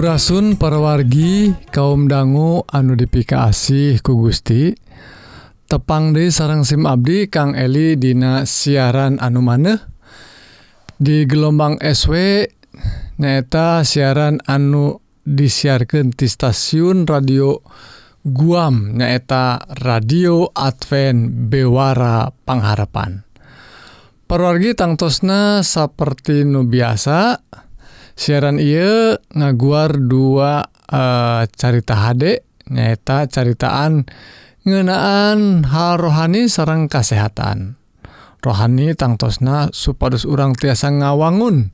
Purasun parawargi kaum dangu anu dipikaih ku Gusti. Tepang di sarang SIM Abdi Kang Eli Dina siaran anu maneh. Di gelombang SW neta siaran anu disiarkan di stasiun radio Guam nyaeta radio Advent Bewara Pangharapan. Perwargi tangtosna seperti nu biasa dan siaran ia ngaguar dua uh, carita HD nyaeta caritaan ngenaan hal rohani sarang kesehatan rohani tangtosna supados urang tiasa ngawangun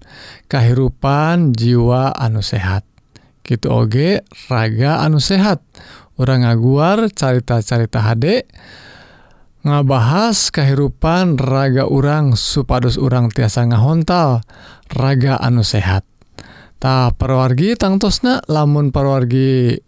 kehidupan jiwa anu sehat. Gitu oge raga anu sehat. Orang ngaguar carita-carita HD ngabahas kehidupan raga urang supados urang tiasa ngahontal raga anu sehat. Perwargi tangtosna lamun perwargi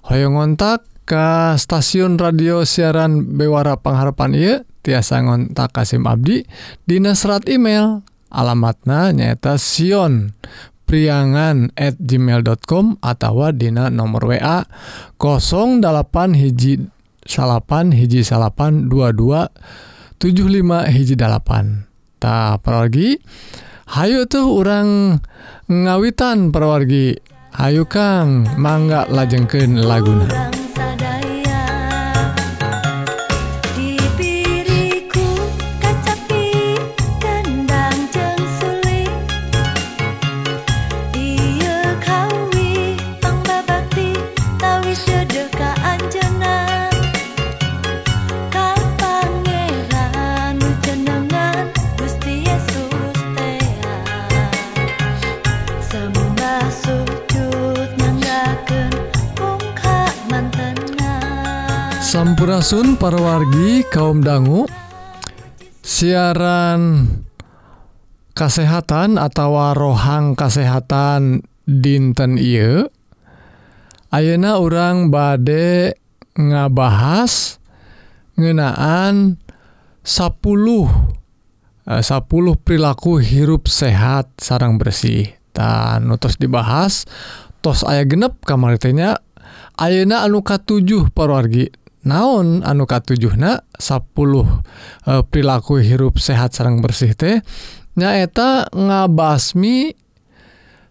Hoong ngontak ke stasiun radio siaran Bewara Paharapan I tiasa ngontak Kasim Abdi Dinas serat email. Alamatnya nyatasion priangan@ gmail.com atauwadina nomor wa 08 hiji salapan hiji salapan 2275 hijjipan tak pergi Hayu tuh orang ngawitan perwargi Ayu Kang mangga lajengken laguna. Sampurasun parawargi kaum dangu. Siaran kasehatan atau rohang kasehatan dinten Ieu. Ayeuna orang bade ngabahas ngenaan 10 10 eh, perilaku hirup sehat sarang bersih. Dan terus dibahas tos ayah genep kamarnya Ayeuna anuka 7 parwargi naon anuka 7na 10 e, perilaku hirup sehat sarang bersih teh? Nyaeta ngabasmi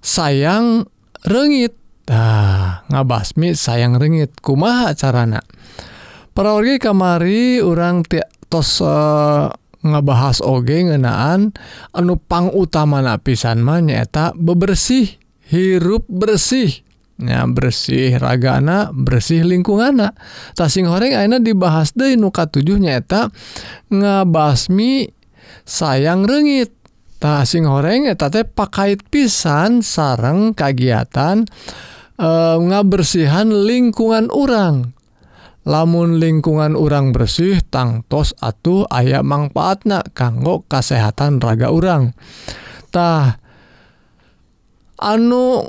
sayang renggit nah, ngabasmi sayang renggit kumaha carana? Pergi kamari orang tos e, uh, ngebahas oge ngenaan anupang utama napisan pisanma nyaeta bebersih hirup bersih. ya bersih ragana bersih lingkungan tasing goreng akhirnya dibahas deh nuka tujuh nyata ngebasmi sayang rengit tasing goreng eta teh pakai pisan sarang kegiatan e, eh, ngabersihan lingkungan orang lamun lingkungan orang bersih tangtos atuh aya manfaatna kanggo kesehatan raga orang tah anu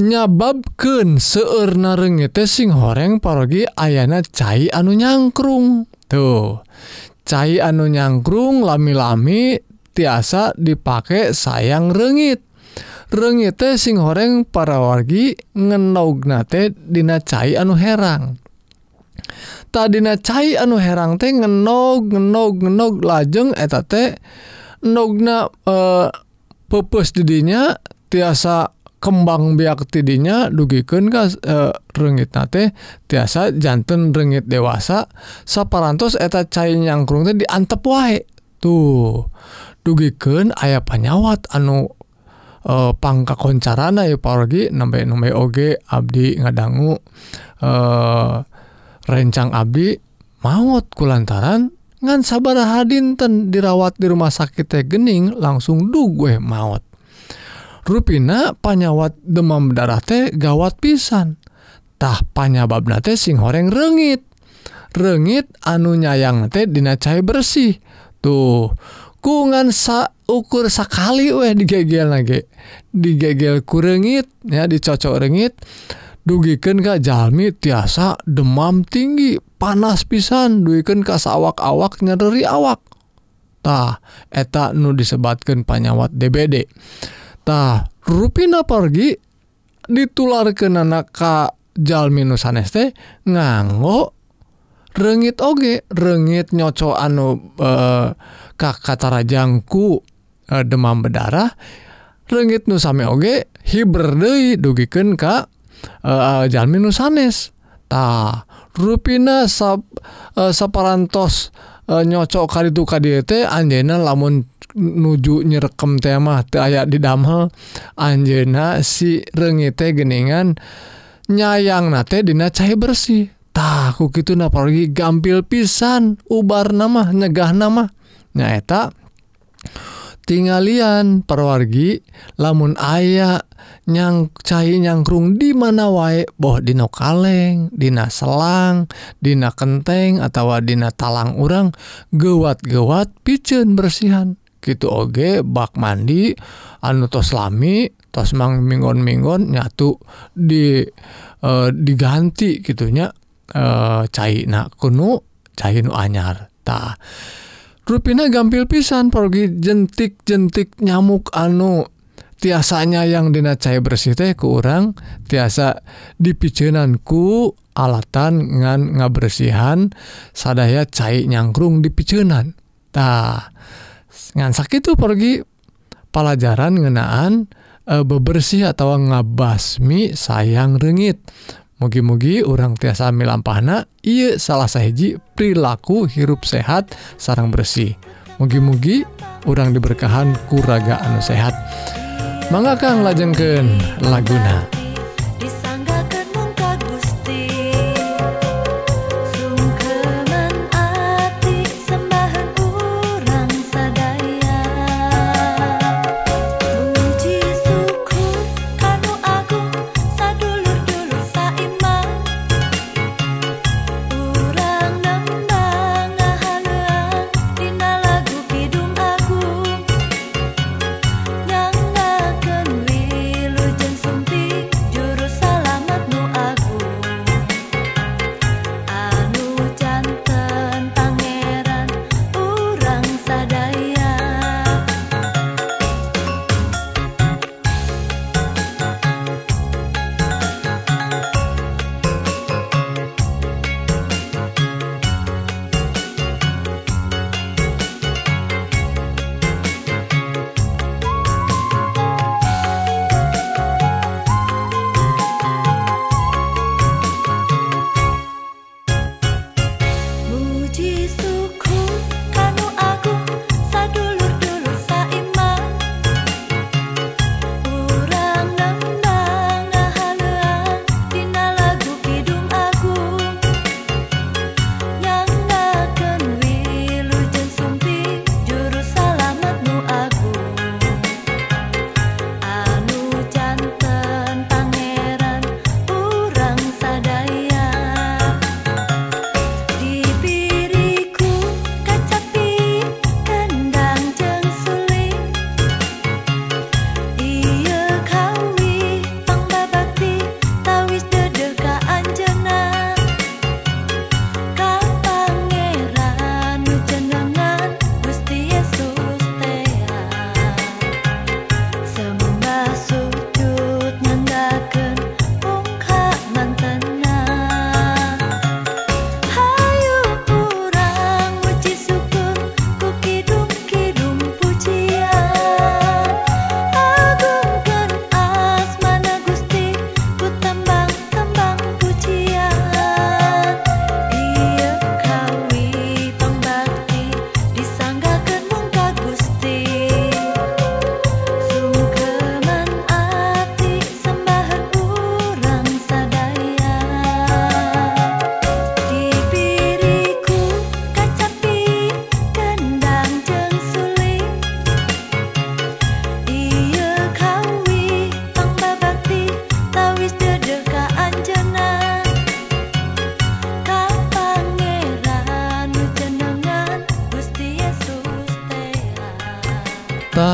nyababken seueur narenge tesing horeng parogi ayana cair anu nyangkrung. Tuh cair anu nyangkrung lami-lami tiasa dipakai sayang renggit renggit teh sing horeng para wargi ngenognate dina cair anu herang. Tadina cair anu herang teh ngenog ngenog ngenog lajeng eta teh nogna uh, eh, pepes didinya tiasa kembang biak tidinya dugiken gas e, renggit nate? Tiasa jantan renggit dewasa saparantos eta cair nyangkrung teh diantep wae. Tuh dugiken ayah panyawat anu e, pangka koncarana ya pargi nambe nambe oge abdi ngadangu e, rencang abdi maut kulantaran ngan sabar hadinten dirawat di rumah sakit teh gening langsung dugue maut. ruina panyawat demam darah teh gawat pisantah panyababna nate sing horeng renggit renggit anu nyayang teh dina cair bersih. Tuh kungan sa ukur sakali weh digegel lagi digegel kurengit ya dicocok renggit dugiken Kak Jami tiasa demam tinggi panas pisan. Duikan kas awak-awak nyeri awaktah eta nu disebatkan panyawat DBD tah ruina pergi ditular ke Kajal minus sanes teh nganggo rengit oge rengit nyoco anu eh, e, kakatarajangku e, eh, demam berdarah rengit nusame oge hiberde dugiken ka eh, e, minus sanes ta ruina sap, e, separantos e, nyocok kali itu KDT anjena lamun nuju nyerekem temamah aya didamel Anjena si rengite geningan nyayang nate dina cair bersihtah gitu napalgi gampil pisan ubar nama nyegah nama nyaeta tinggalian perwargi lamun aya nyang cair nyangkrung di mana wae boh dina kaleng dina selang dina kenteng atau dina talang urang gewat-gewat piceun bersihan. Gitu Oge bak mandi anu toslami tos mang minggon-minggon nyatu di diganti gitunya cair kuno cair nu anyartah ruina gampil pisan pergi jentik jentik nyamuk anu tiasanya yang dina cair bersih teh ke orang tiasa dipicenanku alatan ngan ngabersihan sadaya cair nyangkrung di picenantah ngansak itu pergi pelajaran ngenaan e, bebersih atau ngabasmi sayang rengit mugi-mugi orang tiasa milampahna iya salah sahiji perilaku hirup sehat sarang bersih. Mugi-mugi orang diberkahan kuraga anu sehat. Mangga Kang lajengken laguna.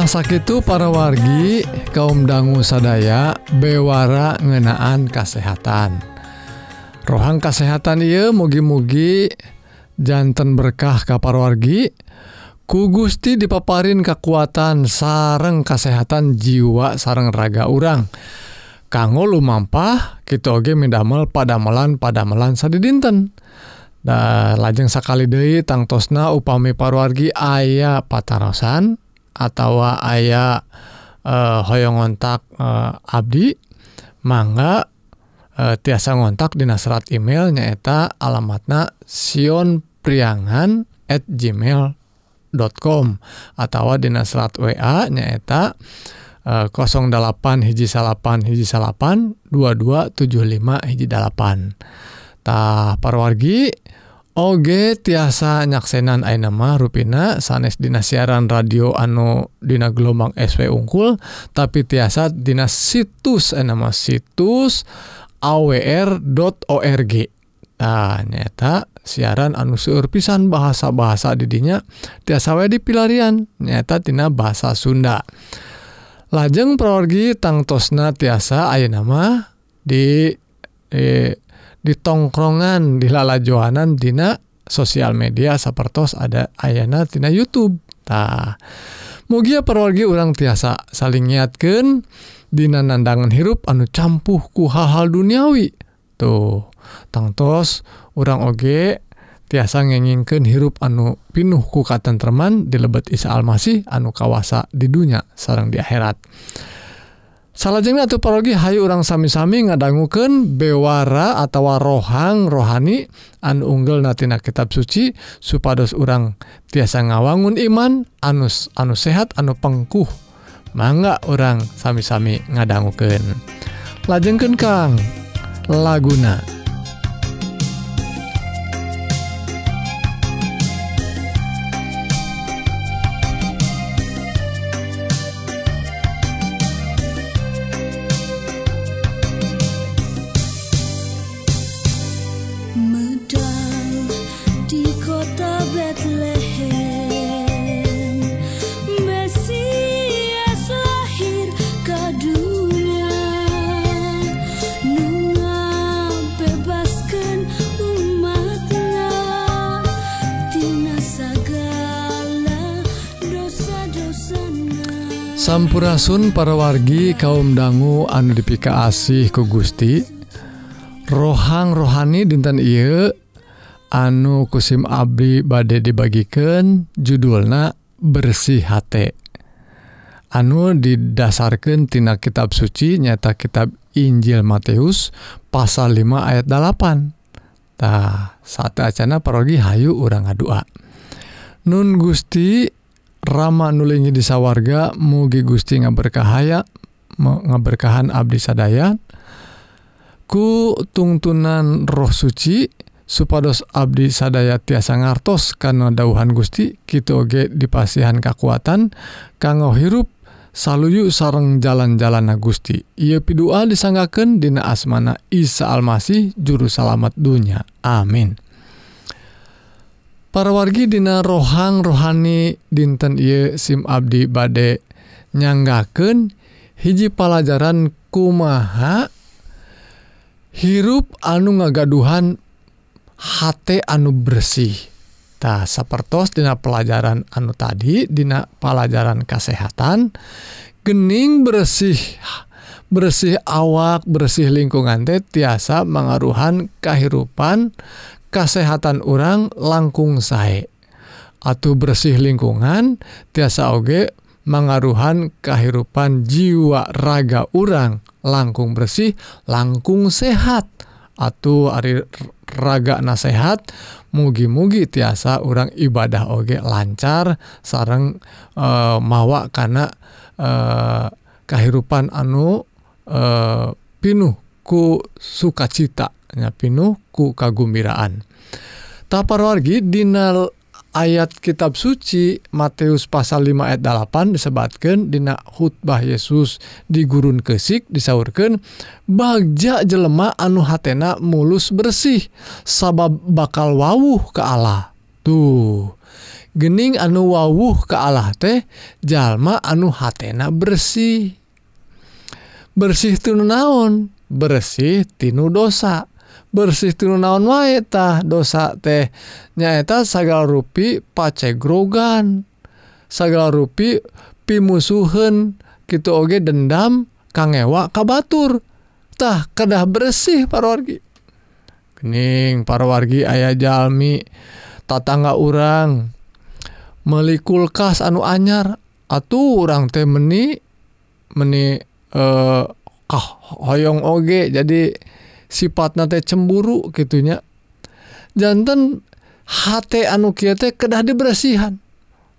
Sakitu para wargi kaum dangu sadaya bewara ngenaan kesehatan rohang kesehatan ia mugi-mugi jantan berkah kapar wargi ku Gusti dipaparin kekuatan sareng kesehatan jiwa sareng raga urang. Kanggo lumampah kita oge midamel padamelan padamelan sadi dinten da lajeng sakali deui tangtosna upami parwargi aya patarosan atawa aya uh, hoyong ngontak uh, Abdi mangga uh, tiasa ngontak di nasrat email nyaeta alamatna Sion priangan at gmail.com atau di nasrat WA nyaeta uh, 08 hiji salapan hiji salapan 2275 hiji dalapan. Tah parwargi Oge tiasa nyaksenan Ainama ruina sanes Dinas siaran radio anu Dina gelombang SW ungkul tapi tiasa Dinas situs enama situs awr.org nah, nyata siaran anu seueur pisan bahasa-bahasa didinya tiasa we dipilarian nyata tina bahasa Sunda. Lajeng proorgi tangtosna tiasa Ainama di eh, ditongkrongan dilalajohanan Dina sosial media sapertos ada Ayana Tina YouTubetah mugia perwargi orang tiasa saling nyiatkan Dina nandangan hirup anu campuhku hal-hal duniawi. Tuh tangtos orang oge tiasa ngengingkeun hirup anu pinuh ku katenteman dilebet Isa Almasih anu kawasa di dunia sarang di akhirat. salahjengnya atau parogi Hayu orang sami-sami ngadangguken bewara atau rohang rohani anu unggul natina kitab suci supados orang tiasa ngawangun iman anus anu sehat anu pengkuh. Mangga orang sami-sami ngadangguken lajengken Kang laguna. Hampurasun para wargi kaum dangu anu dipika asih ku Gusti. Rohang rohani dinten Ieu anu kusim Abdi badai dibagikan judulna bersih hate anu didasarkantina kitab suci nyata kitab Injil Matius pasal 5 ayat 8tah saat acana parogi Hayu orang ngadua Nun Gusti Rama nulingi di sawwarga mugi Gusti ngaberkahaya ngaberkahan Abdi Sadaya. Ku tungtunan roh suci supados Abdi Sadaya tiasa ngartos karena dauhan Gusti kita oge dipasihan kekuatan kanggo hirup saluyu sareng jalan-jalan Gusti. Ia pidua disanggaken dina asmana Isa Almasih juru salamet dunya. Amin. para wargi Dina rohang rohani dinten Iye SIM Abdi Bade nyanggaken hiji pelajaran kumaha? Hirup anu ngagaduhan H anu bersihtah sapertos Dina pelajaran anu tadi Dina pelajaran kesehatan gening bersih bersih awak bersih lingkungan teh tiasa mengaruhan kehidupan kesehatan orang langkung sae. Atau bersih lingkungan tiasa Oge mengaruhan kehidupan jiwa raga orang langkung bersih langkung sehat. Atau Ari raga nasehat mugi-mugi tiasa orang ibadah Oge lancar sareng mawa karena kehidupan anu pinuhku nya pinuh ku kagumbiraan taparwargi dina ayat kitab suci Matius pasal 5 ayat 8 disebatkan dina khutbah Yesus di gurun kesik disaurkan bagja jelema anu hatena mulus bersih sabab bakal wawuh ke Allah. Tuh gening anu wawuh ke Allah teh jalma anu hatena bersih. Bersih tinu naon? Bersih tinu dosa. bersih tiru naon waetah dosa teh. Nyaeta sagal rupi pace grogan. Segala rupi pimusuhan gitu oge dendam kangewa kabatur tah kedah bersih para wargi kening parwargi ayah jalmi tatangga urang. Meli kulkas anu anyar atuh orang teh meni meni eh uh, kah hoyong oge. Jadi sifat nate cemburu gitunya jantan hati anu kiate kedah dibersihan.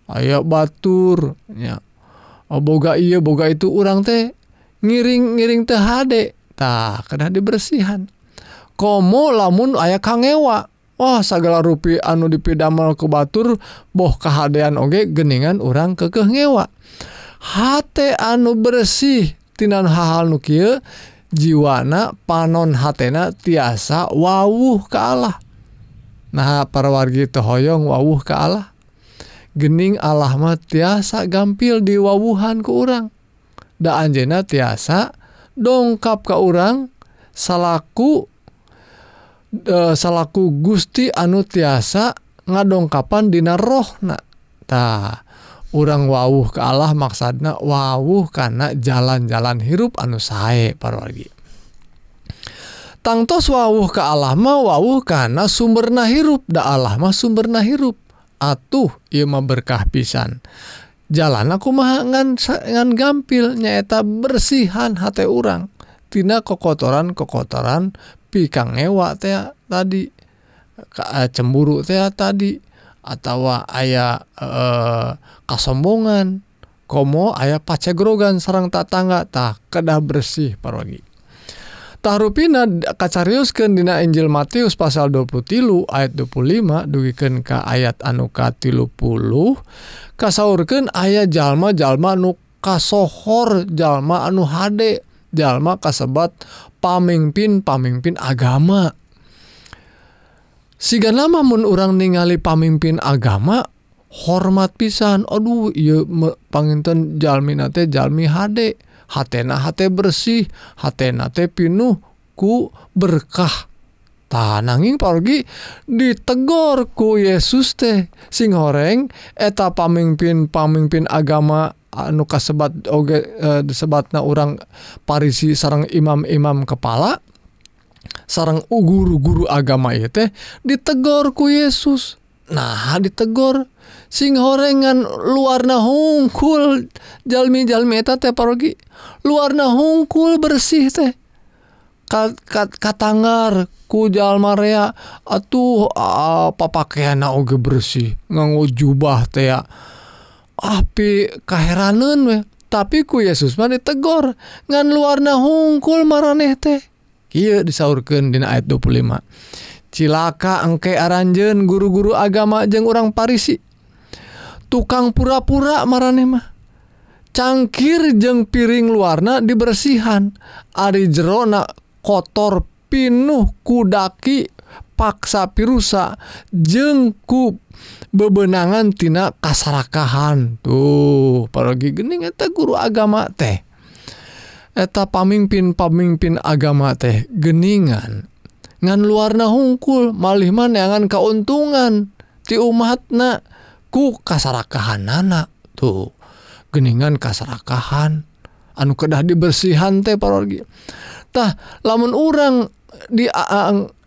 Ayo batur ya oh, boga iya boga itu orang teh ngiring-ngiring teh hade. Tah kena dibersihan. Komo lamun aya kangewa. Oh, Wah segala rupi anu dipidamel ke batur boh kehadean oge geningan orang kekeh ngewa. Hate anu bersih tinan hal-hal nu kieu jiwana panon hatena tiasa wawuh ke Allah. Nah para wargi tohoyong wawuh ke Allah. Gening Allah mah tiasa gampil di wawuhan ke urang. Da anjena tiasa dongkap ke urang salaku e, salaku Gusti anu tiasa ngadongkapan dina rohna. Tah urang wawuh ke Allah maksudna wawuh karena jalan-jalan hirup anu sae para wargi tangtos wawuh ke Allah mah wawuh karena sumberna hirup da Allah mah sumberna hirup. Atuh ieu mah berkah pisan. Jalan aku mah ngan, ngan gampil nyaeta bersihan hate urang. Tina kokotoran kokotoran pikang ewa teh tadi cemburu teh tadi atau aya eh, kasombongan. Komo aya pacegrogan sarang tatangga tah kedah bersih parogi. Tahrupina kacariuskan dina Injil Matius pasal 20 tilu ayat 25 dugikeun ke ayat anuka tilu puluh kasaurkeun ayah jalma-jalma nu kasohor jalma anu hade jalma kasebat pamimpin pamimpin agama. siga lamamun orang ningali pamimpin agama hormat pisan. Aduh panginten Jalmina Jalmi hade. Hatna hate bersih hatna pinuh ku berkah. Tananging pergi ditegor ku Yesus teh. Sing goreng eta pamimpin pamimpin agama anu kasebat oge eh, e, sebatna orang Parisi sarang imam-imam kepala sarang guru-guru agama ieu teh ditegor ku Yesus. Nah ditegor sing horengan luarna hungkul jalmi-jalmi eta teh parogi luarna hungkul bersih teh. Kat, kat, katanggar ku jalma rea atuh ah, papakeana oge bersih nganggo jubah teh ya. Api kaheranan we tapi ku Yesus mah ditegor ngan luarna hungkul maraneh teh disaurkan dina ayat 25 cilaka engke aranjen guru-guru agama jeng orang Parisi. Tukang pura-pura marane mah. Cangkir jeng piring luarna dibersihan. Ari jerona kotor pinuh kudaki paksa pirusa jengkup bebenangan tina kasarakahan. Tuh paragi gening eta guru agama teh. eta pamimpin-pamimpin agama teh geningan. Ngan luarna hungkul malih manangan keuntungan ti umatna ku kasarakahanana tuh geningan kasarakahan. Anu kedah dibersihan teh parorgitah lamun orang di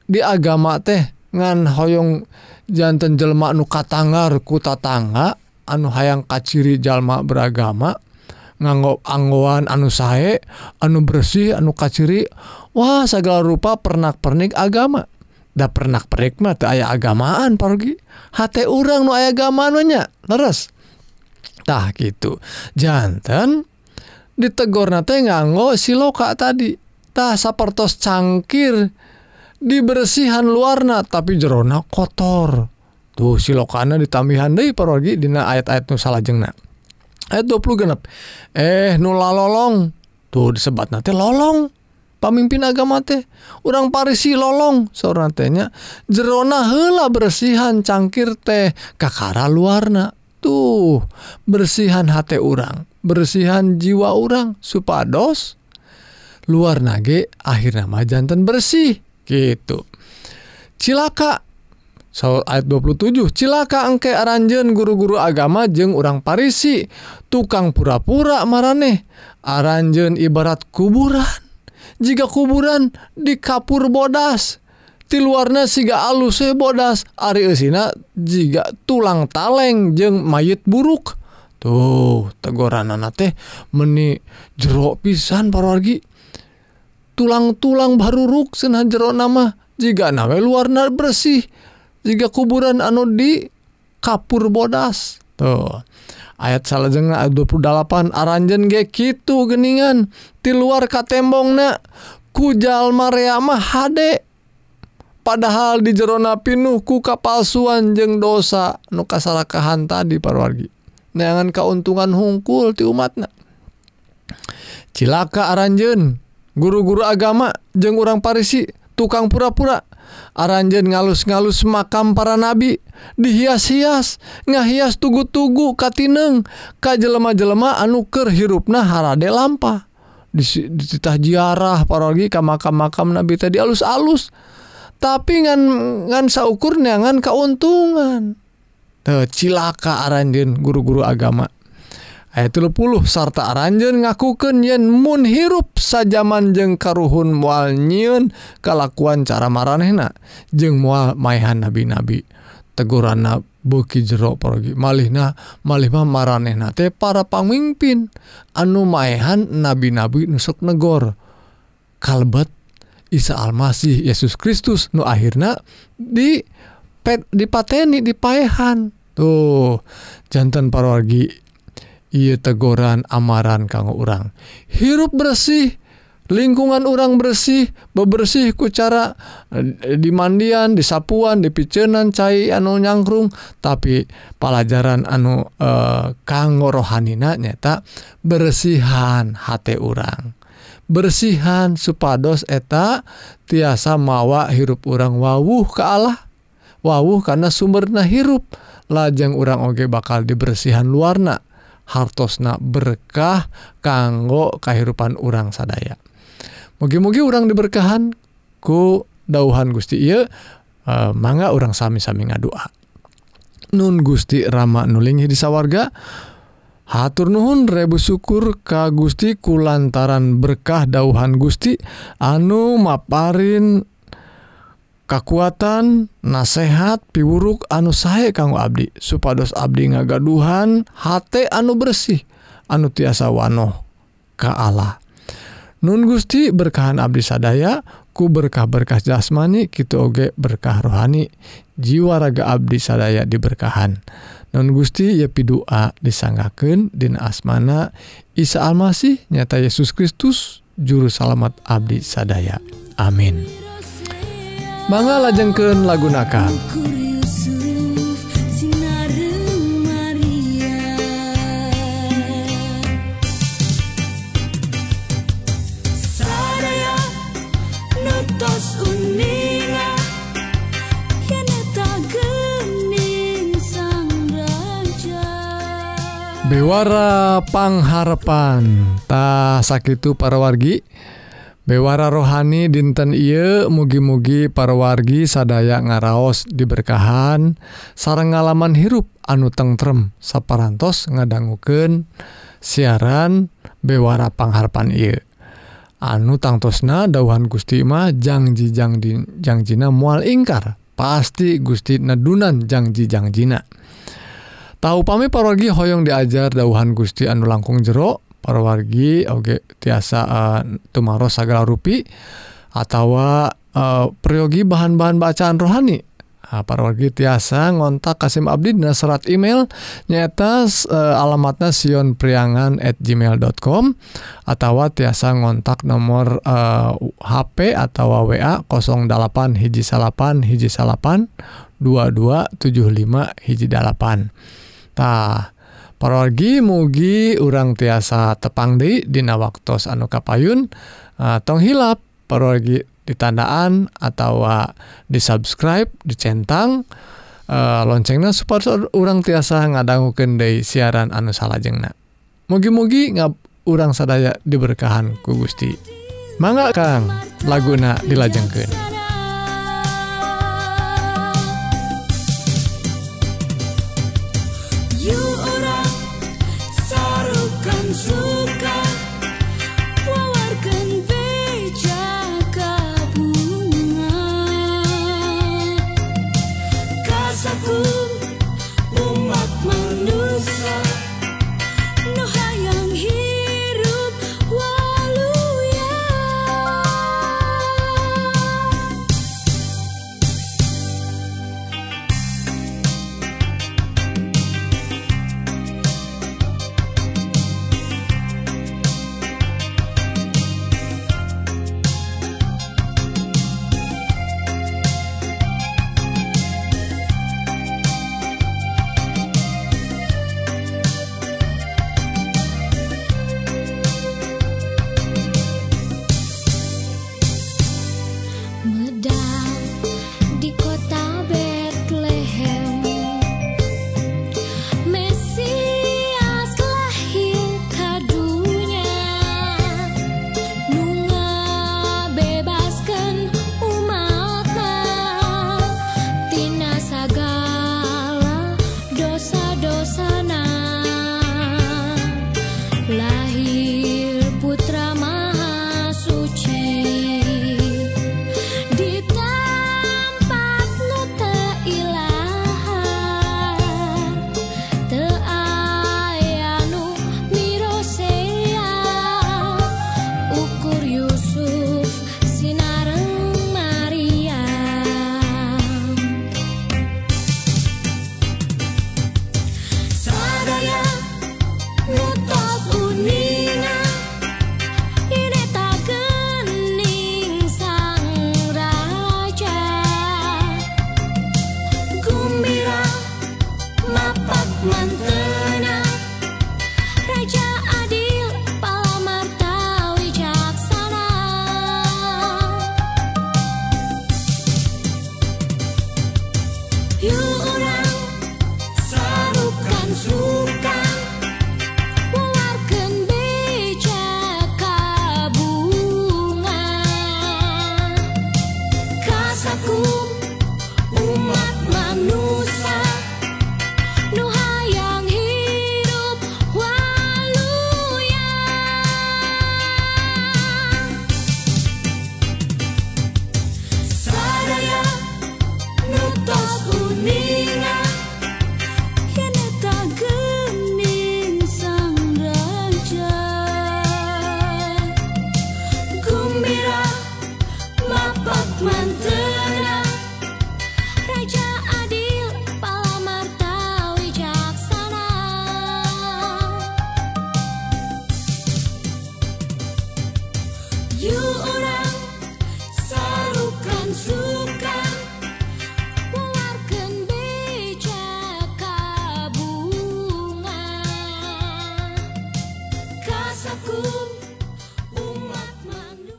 di agama teh ngan hoyong jantan jelma anu katangar ku tatangga anu hayang kaciri jalma beragama nganggo anggoan anu sae anu bersih anu kaciri Wah segala rupa pernak-pernik agama. Da pernak-pernik mah teu aya agamaan pergi hate urang nu aya agama nya leres. Tah gitu. Jantan ditegor nate nganggo siloka tadi. Tah sapertos cangkir dibersihan luarna tapi jerona kotor. Tuh silokana ditambihan deui parogi dina ayat-ayat nu salajengna. 26 eh, eh nula lolong tuh disebat nanti lolong pemimpin agama teh orang Parisi lolong. Seorang tehnya Jerona hela bersihan cangkir teh kakara luarna. Tuh bersihan hati orang bersihan jiwa orang supados luar nage akhirnya mah jantan bersih gitu. Cilaka So, ayat 27 Cilaka engke aranjen guru-guru agama jeung urang Parisi? Tukang pura-pura maraneh aranjen ibarat kuburan. Jika kuburan di kapur bodas. Ti luarnya siga alus bodas. Ari Esina jika tulang taleng jeung mayit buruk. Tuh tegoran anak teh meni jeruk pisan parwargi. Tulang-tulang baru ruk senhan jero nama. Jika nawe luarna bersih. jika kuburan anu di kapur bodas. Tuh. Ayat salahjeng 28 aranjen ge gitu geningan di luar katembong na kujal Mariamah HD padahal di Jerona pinuh ku kapalsuan jeng dosa nu kasalakahan tadi parwargi. Neangan keuntungan hungkul ti umatna. Cilaka aranjen guru-guru agama jeng orang Parisi tukang pura-pura. Aranjen ngalus-ngalus makam para nabi dihias-hias ngahias tugu-tugu katineng ka jelema-jelema anu keur hirupna harade lampa. Dititah jiarah parwargi ka makam-makam nabi tadi alus-alus tapi ngan ngan saukur neangan keuntungan Teu cilaka aranjen guru-guru agama ayat 30 sarta aranjen ngakukeun yen Moon hirup sajaman jeng karuhun mual nyiun kalakuan cara maranehna jeng mual mayhan nabi-nabi. Teguranna buki jero pergi malihna malih mah maranehna teh para pamimpin anu mayhan nabi-nabi nusuk negor. Kalbet Isa Almasih Yesus Kristus nu akhirnya di dipateni dipaehan. Tuh jantan parwargi ia tegoran amaran kanggo orang hirup bersih lingkungan orang bersih bebersih ku cara eh, di mandian disapuan cai anu nyangkrung. Tapi pelajaran anu e, kanggo rohanina nyata bersihan hati orang bersihan supados eta tiasa mawa hirup orang wawuh ke Allah. Wawuh karena sumberna hirup. Lajeng orang oge bakal dibersihan luarna. hartosna berkah kanggo kehidupan urang sadaya. Mugi-mugi orang diberkahan ku dauhan Gusti Iye e, mangga orang sami-sami ngadua. Nun Gusti Rama nulingi di sawarga Hatur Nuhun rebu syukur ka Gusti kulantaran berkah dauhan Gusti anu maparin kekuatan nasehat piwuruk anu sae kanggo Abdi. Supados Abdi ngagaduhan hate anu bersih anu tiasa wanoh ka Allah. Nun Gusti berkahan Abdi sadaya ku berkah-berkah jasmani kitu oge berkah rohani. Jiwa raga Abdi sadaya diberkahan. Non Gusti ya pidua disanggaken din asmana Isa Almasih nyata Yesus Kristus juru salamet Abdi sadaya. Amin manga lajengkeun lagunakan. Bewara pangharepan tak sakitu para wargi Bewara rohani dinten Ieu mugi-mugi parwargi sadaya ngaraos diberkahan. Sarang ngalaman hirup anu tengrem saparantos ngadangguken siaran bewara pangharpan I anu tangtosna dauhan Gustimah jangjijangjangjina mual ingkar pasti Gusti Nadunan janjijangjina tahu pami parwargi Hoong diajar dauhan Gusti anu langkung jero parwargi oge tiasa eh, tumaro sagala rupi atau eh, peryogi bahan-bahan bacaan rohani. Nah, parwargi tiasa ngontak Kasim Abdi dina serat email nyata eh, alamatna Sion Priangan at gmail.com atau tiasa ngontak nomor eh, HP atau WA 08 hiji salapan hiji salapan 2275 hiji dalapan. Tah parorgi mugi urang tiasa tepang deui Dina waktu anu kapayun uh, tong hilap. Parorgi ditandaan atau disubscribe dicentang uh, loncengnya support urang tiasa ngadangukeun deui siaran anu salajengna. Mugi-mugi ngap urang sadaya diberkahan ku Gusti. Mangga Kang laguna dilajengkan